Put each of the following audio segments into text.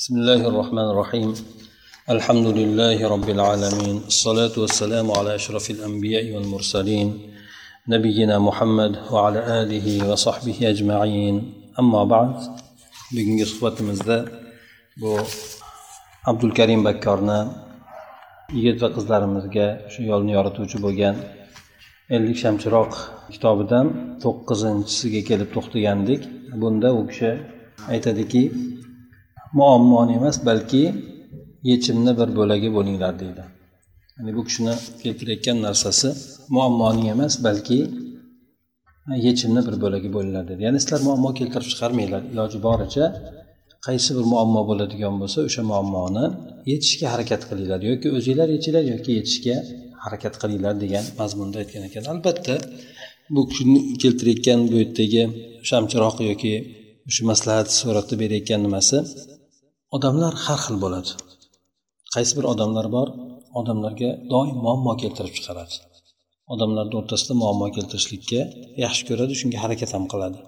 بسم الله الرحمن الرحيم الحمد لله رب العالمين الصلاة والسلام على أشرف الأنبياء والمرسلين نبينا محمد وعلى آله وصحبه أجمعين أما بعد bugungi suhbatimizda bu abdulkarim bakkorni yigit va qizlarimizga shu yo'lni yorituvchi bo'lgan ellik shamchiroq kitobidan to'qqizinchisiga kelib to'xtagandik bunda u kishi aytadiki muammoni emas balki yechimni bir bo'lagi bo'linglar deydi. Ya'ni bu kishini keltirayotgan narsasi muammoning emas balki yechimni bir bo'lagi bo'linglar dedi ya'ni sizlar muammo keltirib chiqarmanglar. Iloji boricha qaysi bir muammo bo'ladigan bo'lsa o'sha muammoni yechishga harakat qilinglar yoki o'zinglar yechinglar yoki yechishga harakat qilinglar degan mazmunda aytgan ekan. Albatta bu kishini keltirayotgan bu yerdagi shamchiroq yoki o'sha maslahat suratda berayotgan nimasi odamlar har xil bo'ladi. Qaysi bir odamlar bor odamlarga doim muammo keltirib chiqaradi. Odamlarni o'rtasida muammo keltirishlikka yaxshi ko'radi shunga harakat ham qiladi.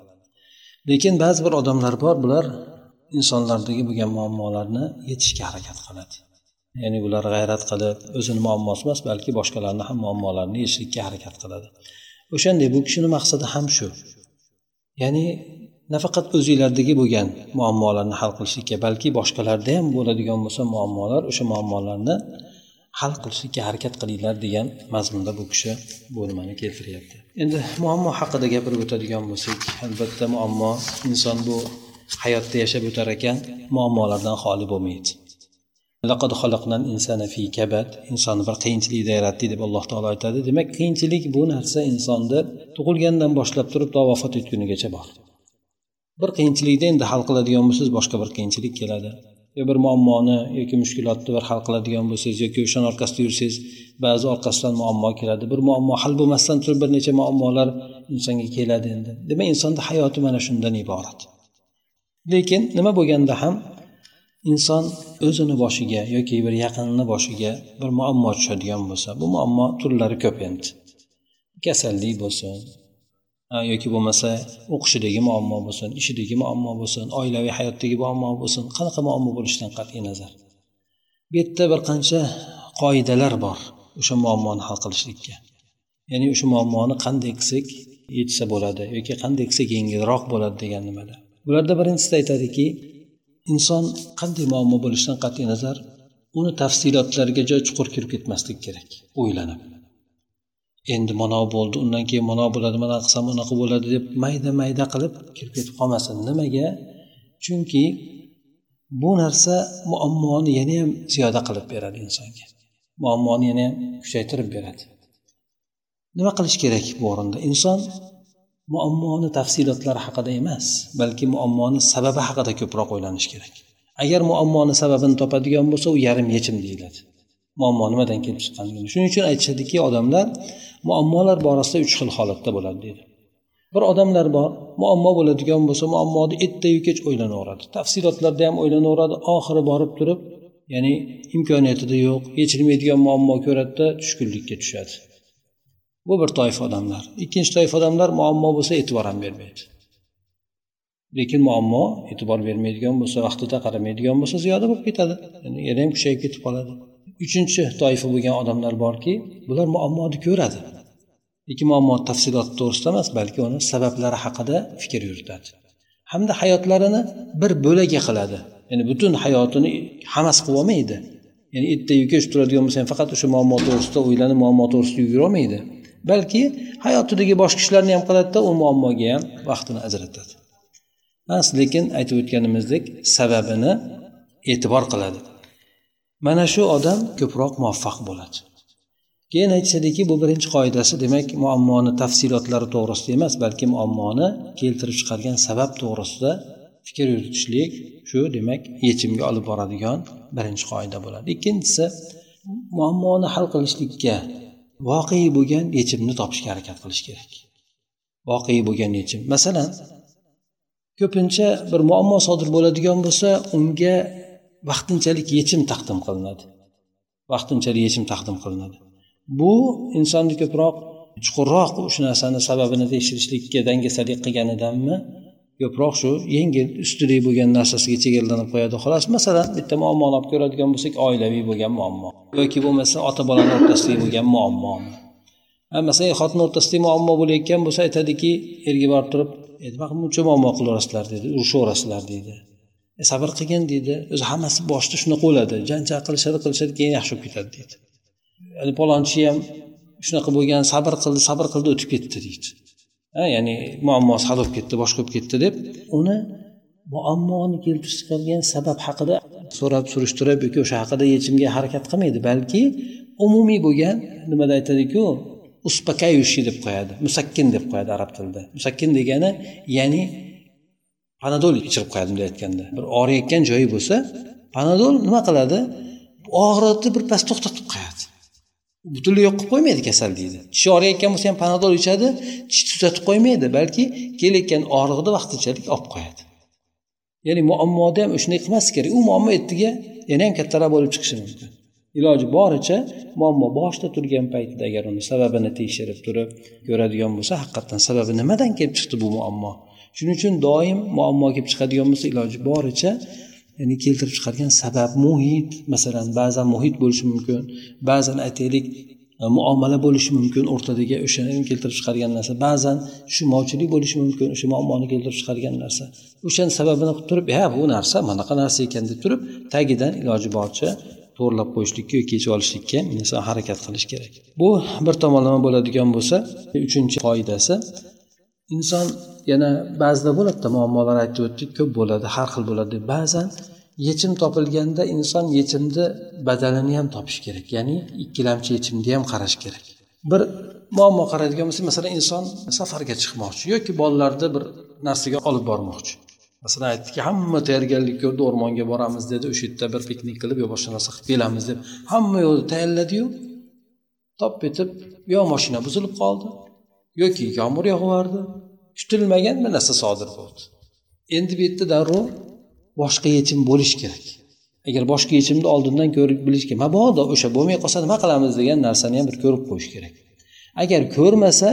Lekin ba'zi bir odamlar bor bular insonlardagi bo'lgan muammolarni yechishga harakat qiladi. Ya'ni bular g'ayrat qilib o'zini muammosi emas balki boshqalarni ham muammolarini yechishlikka harakat qiladi. O'shanday bu kishini maqsadi ham shu. Ya'ni nafaqat o'zinglardagi bo'lgan muammolarni hal qilishlikka balki boshqalarda ham bo'ladigan bo'lsa muammolar o'sha muammolarni hal qilishlikka harakat qilinglar degan mazmunda bu kishi bu nimani keltiryapti. Endi muammo haqida gapirib o'tadigan bo'lsak albatta muammo inson bu hayotda yashab o'tar ekan muammolardan xoli bo'lmaydi. Insonni bir qiyinchilikda yaratdik deb alloh taolo aytadi. Demak qiyinchilik bu narsa insonda tug'ilgandan boshlab turib to vafot etgunigacha bor. Bir qiyinchilikni endi hal qiladigan bo'lsangiz boshqa bir qiyinchilik keladi. Yo bir muammoni yoki mushkulotni bir hal qiladigan bo'lsangiz yoki o'shani orqasida yursangiz ba'zi orqasidan muammo keladi. Bir muammo hal bo'lmasdan turib bir necha muammolar insonga keladi endi. Demak insonni hayoti mana shundan iborat. Lekin nima bo'lganda ham inson o'zini boshiga yoki bir yaqinini boshiga bir muammo tushadigan bo'lsa bu muammo turlari ko'p endi. Kasallik bo'lsin yoki bo'lmasa o'qishidagi muammo bo'lsin ishidagi muammo bo'lsin oilaviy hayotdagi muammo bo'lsin qanaqa muammo bo'lishidan qat'iy nazar. Bu yerda bir qancha qoidalar bor o'sha muammoni hal qilishlikka. Ya'ni o'sha muammoni qanday qilsak yechsa bo'ladi yoki qanday qilsak yengilroq bo'ladi degan nimada. Bularda birinchisida aytadiki inson qanday muammo bo'lishidan qat'iy nazar uni tafsilotlariga juda chuqur kirib ketmaslik kerak o'ylanib. Endi mana bo'ldi. Undan keyin mana bo'ladi. Mana qilsam unaqa bo'ladi deb mayda mayda qilib kirib ketib qolmasin. Nimaga? Chunki bu narsa muammoni yana ham ziyoda qilib beradi insonga. Muammoni yana ham kuchaytirib beradi. Nima qilish kerak bu o'rinda? Inson muammoni tafsilotlari haqida emas balki muammoni sababi haqida ko'proq o'ylanishi kerak. Agar muammoni sababini topadigan bo'lsa u yarim yechim deyiladi. Muammo nimadan kelib chiqqanligini. Shuning uchun aytishadiki odamlar muammolar borasida uch xil holatda bo'ladi deydi. Bir odamlar bor muammo bo'ladigan bo'lsa muammoni ertayu kech o'ylanaveradi. Tafsilotlarda ham o'ylanaveradi oxiri borib turib ya'ni imkoniyatida yo'q yechilmaydigan muammo ko'radida tushkunlikka tushadi. Bu bir toifa odamlar. Ikkinchi toifa odamlar muammo bo'lsa e'tibor ham bermaydi. Lekin muammo e'tibor bermaydigan bo'lsa vaqtida qaramaydigan bo'lsa ziyoda bo'lib ketadi. Yani yana ham kuchayib ketib qoladi. Uchinchi toifa bo'lgan odamlar borki bular muammoni ko'radi. Lekin muammo tafsiloti to'g'risida emas balki uni sabablari haqida fikr yuritadi. Hamda hayotlarini bir bo'lagi qiladi. Ya'ni butun hayotini hamas qilib olmaydi. Ya'ni ertayu kech turadigan bo'lsa ham faqat o'sha muammo to'g'risida o'ylanib muammo to'g'risida yugurolmaydi balki hayotidagi boshqa ishlarni ham qiladida u muammoga ham vaqtini ajratadi. Mas lekin aytib o'tganimizdek sababini e'tibor qiladi. Mana shu odam ko'proq muvaffaq bo'ladi. Keyin aytishadiki bu birinchi qoidasi. Demak muammoni tafsilotlari to'g'risida emas balki muammoni keltirib chiqargan sabab to'g'risida fikr yuritishlik shu demak yechimga olib boradigan birinchi qoida bo'ladi. Ikkinchisi muammoni hal qilishlikka voqei bo'lgan yechimni topishga harakat qilish kerak. Voqei bo'lgan yechim. Masalan ko'pincha bir muammo sodir bo'ladigan bo'lsa unga vaqtinchalik yechim taqdim qilinadi. Vaqtinchalik yechim taqdim qilinadi. Bu insonni ko'proq chuqurroq o'sha narsani sababini tekshirishlikka dangasalik qilganidanmi? Ko'proq shu yengil ustunlik bo'lgan narsasiga chegaralanib qo'yadi. Xolos masalan bitta muammoni olib ko'radigan bo'lsak oilaviy bo'lgan muammo yoki bo'lmasa ota bolani o'rtasidagi bo'lgan muammo. Masalan xotin o'rtasidagi muammo bo'layotgan bo'lsa aytadiki erga borib turib buncha muammo qilaverasizlar deydi urushaverasizlar deydi e, sabr qilgin deydi o'zi hammasi boshida shunaqa bo'ladi janjal qilishadi qilishadi keyin yaxshi bo'lib ketadi deydi ya'ni palonchi ham shunaqa bo'lgan sabr qildi sabr qildi o'tib ketdi deydi. Ha ya'ni muammosi hal bo'lib ketdi boshqa bo'lib ketdi deb uni muammoni keltirib chiqargan sabab haqida so'rab surishtirib yoki o'sha haqida yechimga harakat qilmaydi balki umumiy bo'lgan nimada aytadiku uspakayushi deb qo'yadi musakkin deb qo'yadi arab tilida. Musakkin degani ya'ni panadol ichirib qo'yadi bunday aytganda. Bir og'riyotgan joyi bo'lsa panadol nima qiladi? Og'riqni birpas to'xtatib butunlay yo'q qilib qo'ymaydi kasal deydi. Tishi og'riyotgan bo'lsa ham panadol ichadi tish tuzatib qo'ymaydi balki kelayotgan og'rig'ini vaqtinchalik olib qo'yadi. Ya'ni muammoda ham shunday qilmaslik kerak. U muammo ertaga yana ham kattaroq bo'lib chiqishi mumkin. Iloji boricha muammo boshida turgan paytida agar uni sababini tekshirib turib ko'radigan bo'lsa haqiqatdan sababi nimadan kelib chiqdi bu muammo? Shuning uchun doim muammo kelib chiqadigan bo'lsa iloji boricha ya'ni keltirib chiqargan sabab muhit. Masalan ba'zan muhit bo'lishi mumkin ba'zan aytaylik e, muomala bo'lishi mumkin o'rtadagi o'shani keltirib chiqargan narsa. Ba'zan tushunmovchilik bo'lishi mumkin o'sha muammoni keltirib chiqargan narsa. O'shani sababini qilib turib ha bu narsa manaqa narsa ekan deb turib tagidan iloji boricha to'g'irlab qo'yishlikka yoki yechib olishlikka inson harakat qilish kerak. Bu bir tomonlama bo'ladigan bo'lsa uchinchi qoidasi inson yana ba'zida bo'ladida muammolar aytib o'tdik ko'p bo'ladi har xil bo'ladi ba'zan yechim topilganda inson yechimni badalini ham topish kerak ya'ni ikkilamchi yechimni ham qarash kerak. Bir muammo qaraydigan bo'lsak masalan inson safarga chiqmoqchi yoki bolalarni bir narsaga olib bormoqchi. Masalan aytdiki hamma tayyorgarlik ko'rdi o'rmonga boramiz dedi o'sha yerda bir piknik qilib yo boshqa narsa qilib kelamiz deb. Hamma yo'lni tayyorladiyu top etib yo moshina buzilib qoldi. Yoki yomg'ir yog'yubordi kutilmagan bir narsa sodir bo'ldi. Endi bu yerda darrov boshqa yechim bo'lishi kerak. Agar boshqa yechimni oldindan ko'rib bilish kerak mabodo o'sha bo'lmay qolsa nima qilamiz? degan narsani ham bir ko'rib qo'yish kerak. Agar ko'rmasa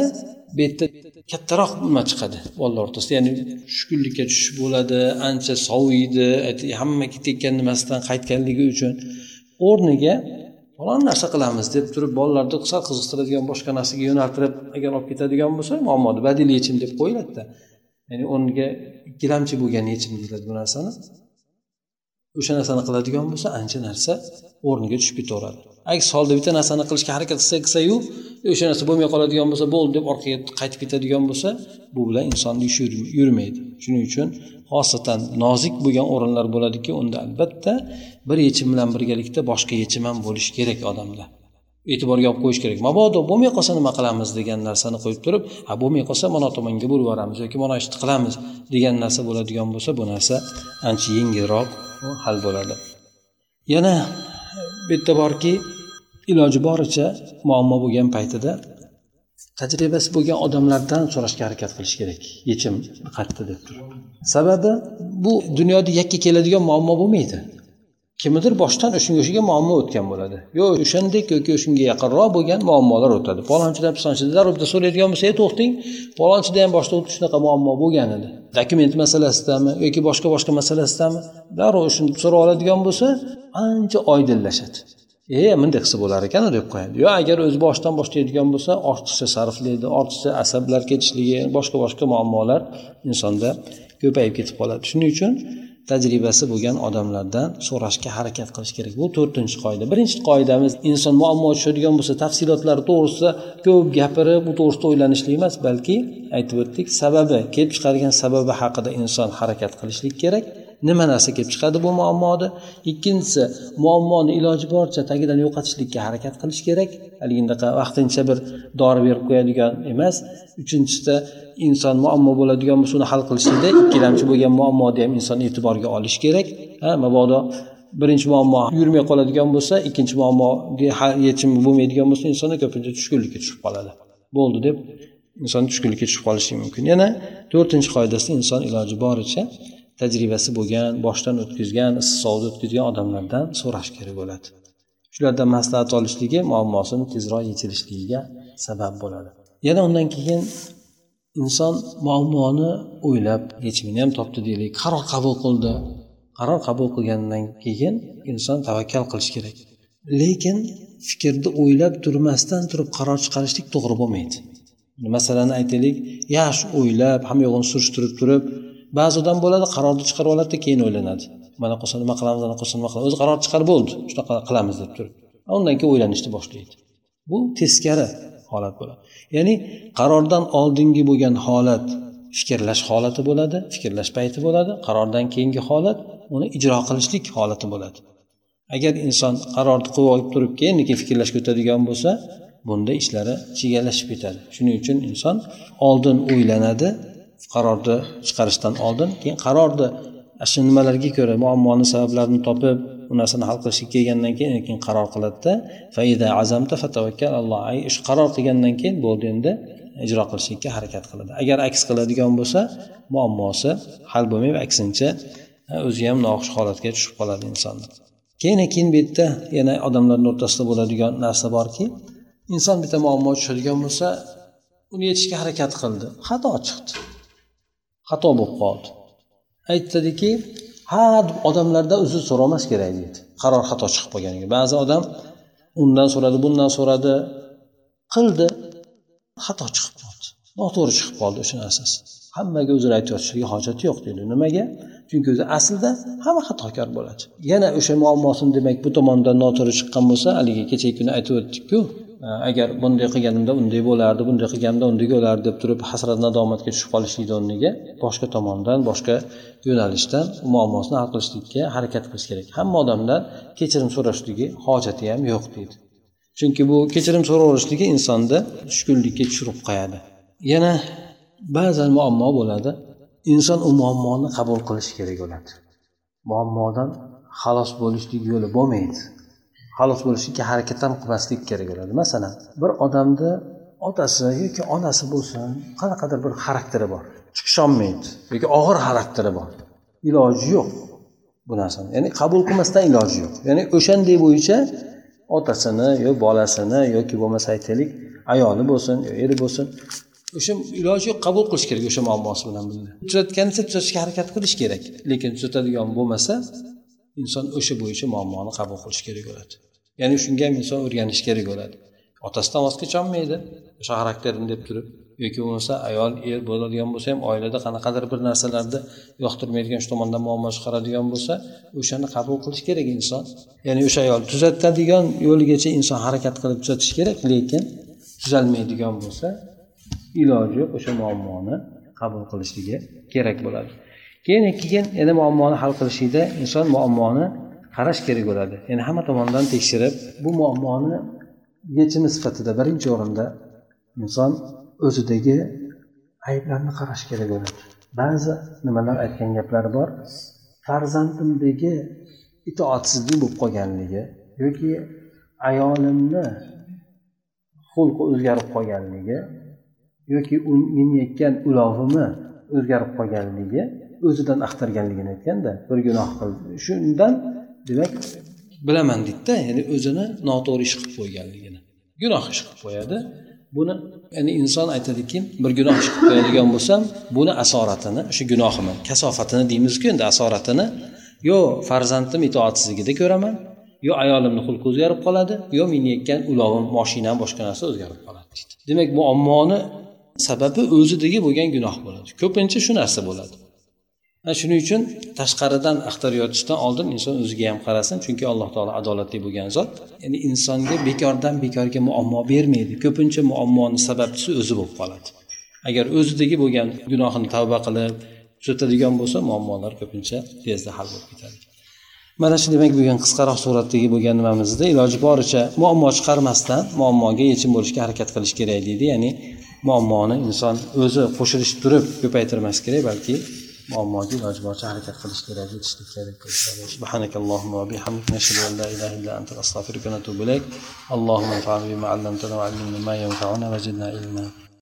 bu yerda kattaroq nima chiqadi? Bolalar o'rtasida ya'ni tushkunlikka tushib bo'ladi ancha soviydi hamma ketayotgan nimasidan qaytganligi uchun o'rniga falon narsa qilamiz deb turib bolalarni sal qiziqtiradigan boshqa narsaga yo'naltirib agar olib ketadigan bo'lsa muammoni badiliy yechim deb qo'yiladida ya'ni o'rniga ikkilamchi bo'lgan yechim deyiladi bu narsani. O'sha narsani qiladigan bo'lsa ancha narsa o'rniga tushib ketaveradi. Aks holda bitta narsani qilishga harakat qilsa qilsayu o'sha narsa bo'lmay qoladigan bo'lsa bo'ldi deb orqaga qaytib ketadigan bo'lsa bu bilan insonni ishi yurmaydi. Shuning uchun xosatan nozik bo'lgan o'rinlar bo'ladiki unda albatta bir yechim bilan birgalikda boshqa yechim ham bo'lishi kerak odamda. E'tiborga olib qo'yish kerak. Mabodo bo'lmay qolsa nima qilamiz degan narsani qo'yib turib ha bo'lmay qolsa mana tomonga burib yuboramiz yoki mana ishni qilamiz degan narsa bo'ladigan bo'lsa bu narsa ancha yengilroq hal bo'ladi. Yana bu yerda borki iloji boricha muammo bo'lgan paytida tajribasi bo'lgan odamlardan so'rashga harakat qilish kerak. Yechim qayerda deb turib. Sababi bu dunyoda yakka keladigan muammo bo'lmaydi. Kimnidir boshdan o'shanga o'shaga muammo o'tgan bo'ladi. Yo o'shandek yoki o'shanga yaqinroq bo'lgan muammolar o'tadi. Palonchidan pistonchidan darrov so'raydigan bo'lsa ey to'xting palonchida ham boshda xuddi shunaqa muammo bo'lgan edi. Dokument masalasidami yoki boshqa boshqa masalasidami darrov shuni so'rab oladigan bo'lsa ancha oydinlashadi. E bunday qilsa bo'lar ekan deb qo'yadi. Yo agar o'zi boshidan boshlaydigan bo'lsa ortiqcha sarflaydi ortiqcha asablar ketishligi boshqa boshqa muammolar insonda ko'payib ketib qoladi. Shuning uchun tajribasi bo'lgan odamlardan so'rashga harakat qilish kerak. Bu to'rtinchi qoida. Birinchi qoidamiz inson muammo tushadigan bo'lsa tafsilotlari to'g'risida ko'p gapirib bu to'g'risida o'ylanishlik emas balki aytib o'tdik sababi kelib chiqargan sababi haqida inson harakat qilishlik kerak. Nima narsa kelib chiqadi bu muammoni? Ikkinchisi muammoni iloji boricha tagidan yo'qotishlikka harakat qilish kerak. Haligindaqa vaqtincha bir dori berib qo'yadigan emas. Uchinchisida inson muammo bo'ladigan bo'lsa uni hal qilishlikda ikkilamchi bo'lgan muammoni ham inson e'tiborga olishi kerak. Ha mabodo birinchi muammo yurmay qoladigan bo'lsa ikkinchi muammoga yechimi bo'lmaydigan bo'lsa inson ko'pincha tushkunlikka tushib qoladi. Bo'ldi deb inson tushkunlikka tushib qolishi mumkin. Yana to'rtinchi qoidasi inson iloji boricha tajribasi bo'lgan boshdan o'tkazgan issiqsovni o'tkazgan odamlardan so'rash kerak bo'ladi. Shulardan maslahat olishligi muammosini tezroq yechilishligiga sabab bo'ladi. Yana undan keyin inson muammoni o'ylab yechimini ham topdi deylik qaror qabul qildi. Qaror qabul qilgandan keyin inson tavakkal qilishi kerak. Lekin fikrni o'ylab turmasdan turib qaror chiqarishlik to'g'ri bo'lmaydi. Masalani aytaylik yaxshi o'ylab hamma yo'g'ini surishtirib turib ba'zi odam bo'ladi qarorni chiqarib oladida keyin o'ylanadi. Mana qilsa nima qilamiz ana qilsa nima qilamiz o'zi qaror chiqarib bo'ldi shunaqa qilamiz deb turib. Undan keyin o'ylanishni boshlaydi. Bu teskari holat bo'ladi. Ya'ni qarordan oldingi bo'lgan holat fikrlash holati bo'ladi fikrlash payti bo'ladi qarordan keyingi holat uni ijro qilishlik holati bo'ladi. Agar inson qarorni qilib olib turib keyin keyin fikrlashga o'tadigan bo'lsa bunda ishlari chigallashib ketadi. Shuning uchun inson oldin o'ylanadi qarorni chiqarishdan oldin keyin qarorni shu nimalarga ko'ra muammoni sabablarini topib u narsani hal qilishga kelgandan keyin keyin qaror qiladida azamta shu qaror qilgandan keyin bo'ldi endi ijro qilishlikka harakat qiladi. Agar aks qiladigan bo'lsa muammosi hal bo'lmaydi aksincha o'zi ham noxush holatga tushib qoladi inson. Keyin keyin bu yerda yana odamlarni o'rtasida bo'ladigan narsa borki inson bitta muammo tushadigan bo'lsa uni yechishga harakat qildi xato chiqdi. Xato bo'lib qoldi. Aytadiki ha odamlardan uzr so'ramas kerak deydi. Qaror xato chiqib qolganiga. Ba'zi odam undan so'radi bundan so'radi qildi xato chiqib qoldi. Noto'g'ri chiqib qoldi o'sha narsasi. Hammaga uzr aytib yotishiga hojati yo'q deydi. Nimaga? Chunki o'zi aslida hamma xatokor bo'ladi. Yana o'sha muammosini demak bu tomondan noto'g'ri chiqqan bo'lsa haligi kechagi kuni aytib o'tdikku agar bunday qilganimda unday bo'lardi bunday qilganimda unday bo'lardi deb turib hasrat nadomatga tushib qolishlikni o'rniga boshqa tomondan boshqa yo'nalishdan muammosini hal qilishlikka harakat qilish kerak. Hamma odamdan kechirim so'rashligi hojati ham yo'q deydi. Chunki bu kechirim so'raverishligi insonni tushkunlikka tushirib qo'yadi. Yana ba'zan muammo bo'ladi. Inson u muammoni qabul qilishi kerak bo'ladi. Muammodan xalos bo'lishlik yo'li bo'lmaydi. Xalos bo'lishlikka harakat ham qilmaslik kerak bo'ladi. Masalan bir odamni otasi yoki onasi bo'lsin qanaqadir bir xarakteri bor. Chiqisholmaydi yoki og'ir xarakteri bor. Iloji yo'q bu narsani. Ya'ni qabul qilmasdan iloji yo'q. Ya'ni o'shanday bo'yicha otasini yo bolasini yoki bo'lmasa aytaylik ayoli bo'lsin yo eri bo'lsin o'sha iloji yo'q qabul qilish kerak o'sha muammosi bilan birga. Tuzatgancha tuzatishga harakat qilish kerak lekin tuzatadigan bo'lmasa inson o'sha bo'yicha muammoni qabul qilish kerak bo'ladi. Ya'ni shunga ham inson o'rganishi kerak bo'ladi. Otasidan voz kecholmaydi o'sha xarakterini deb turib yoki bo'lmasa ayol er bo'ladigan bo'lsa ham oilada qanaqadir bir narsalarni yoqtirmaydigan shu tomondan muammo chiqaradigan bo'lsa o'shani qabul qilish kerak inson. Ya'ni o'sha ayol tuzatadigan yo'ligacha inson harakat qilib tuzatish kerak lekin tuzalmaydigan bo'lsa iloji yo'q o'sha muammoni qabul qilishligi kerak bo'ladi. Keyin keyin yana muammoni hal qilishlikda inson muammoni qarash kerak bo'ladi. Ya'ni hamma tomondan tekshirib bu muammoni yechimi sifatida birinchi o'rinda inson o'zidagi ayblarni qarash kerak bo'ladi. Ba'zi nimalar aytgan gaplari bor. Farzandimdagi itoatsizlik bo'lib qolganligi yoki ayolimni xulqi o'zgarib qolganligi yoki minayotgan ulovimni o'zgarib qolganligi o'zidan axtarganligini aytganda bir gunoh qildi. Shundan demak bilaman deydida ya'ni o'zini noto'g'ri ish qilib qo'yganligini. Gunoh ish qilib qo'yadi. Buni ya'ni inson aytadiki bir gunoh ish qilib qo'yadigan bo'lsam buni asoratini o'sha gunohimni kasofatini deymizku endi asoratini yo farzandim itoatsizligida ko'raman yo ayolimni xulqi o'zgarib qoladi yo minayotgan ulovim moshinam boshqa narsa o'zgarib qoladi deydi. Demak muammoni sababi o'zidagi bo'lgan gunoh bo'ladi. Ko'pincha shu narsa bo'ladi. Shuning uchun tashqaridan axtarayotishdan oldin inson o'ziga ham qarasin chunki alloh taolo adolatli bo'lgan zot. Ya'ni insonga bekordan bekorga muammo bermaydi. Ko'pincha muammoni sababchisi o'zi bo'lib qoladi. Agar o'zidagi bo'lgan gunohini tavba qilib tuzatadigan bo'lsa muammolar ko'pincha tezda hal bo'lib ketadi. Mana shu demak bo'lgan qisqaroq suratdagi bo'lgan nimamizda iloji boricha muammo chiqarmasdan muammoga yechim bo'lishga harakat qilish kerak deydi. Ya'ni muammoni inson o'zi qo'shilish turib ko'paytirmas kerak balki وأمواجي الأجبار تعرف أخذ كراجي تستكارك سبحانك اللهم وبحمدك نشهد أن لا إله إلا أنت أستغفرك ونتوب إليك. اللهم انفعنا بما علمتنا وعلمنا ما ينفعنا وزدنا علما.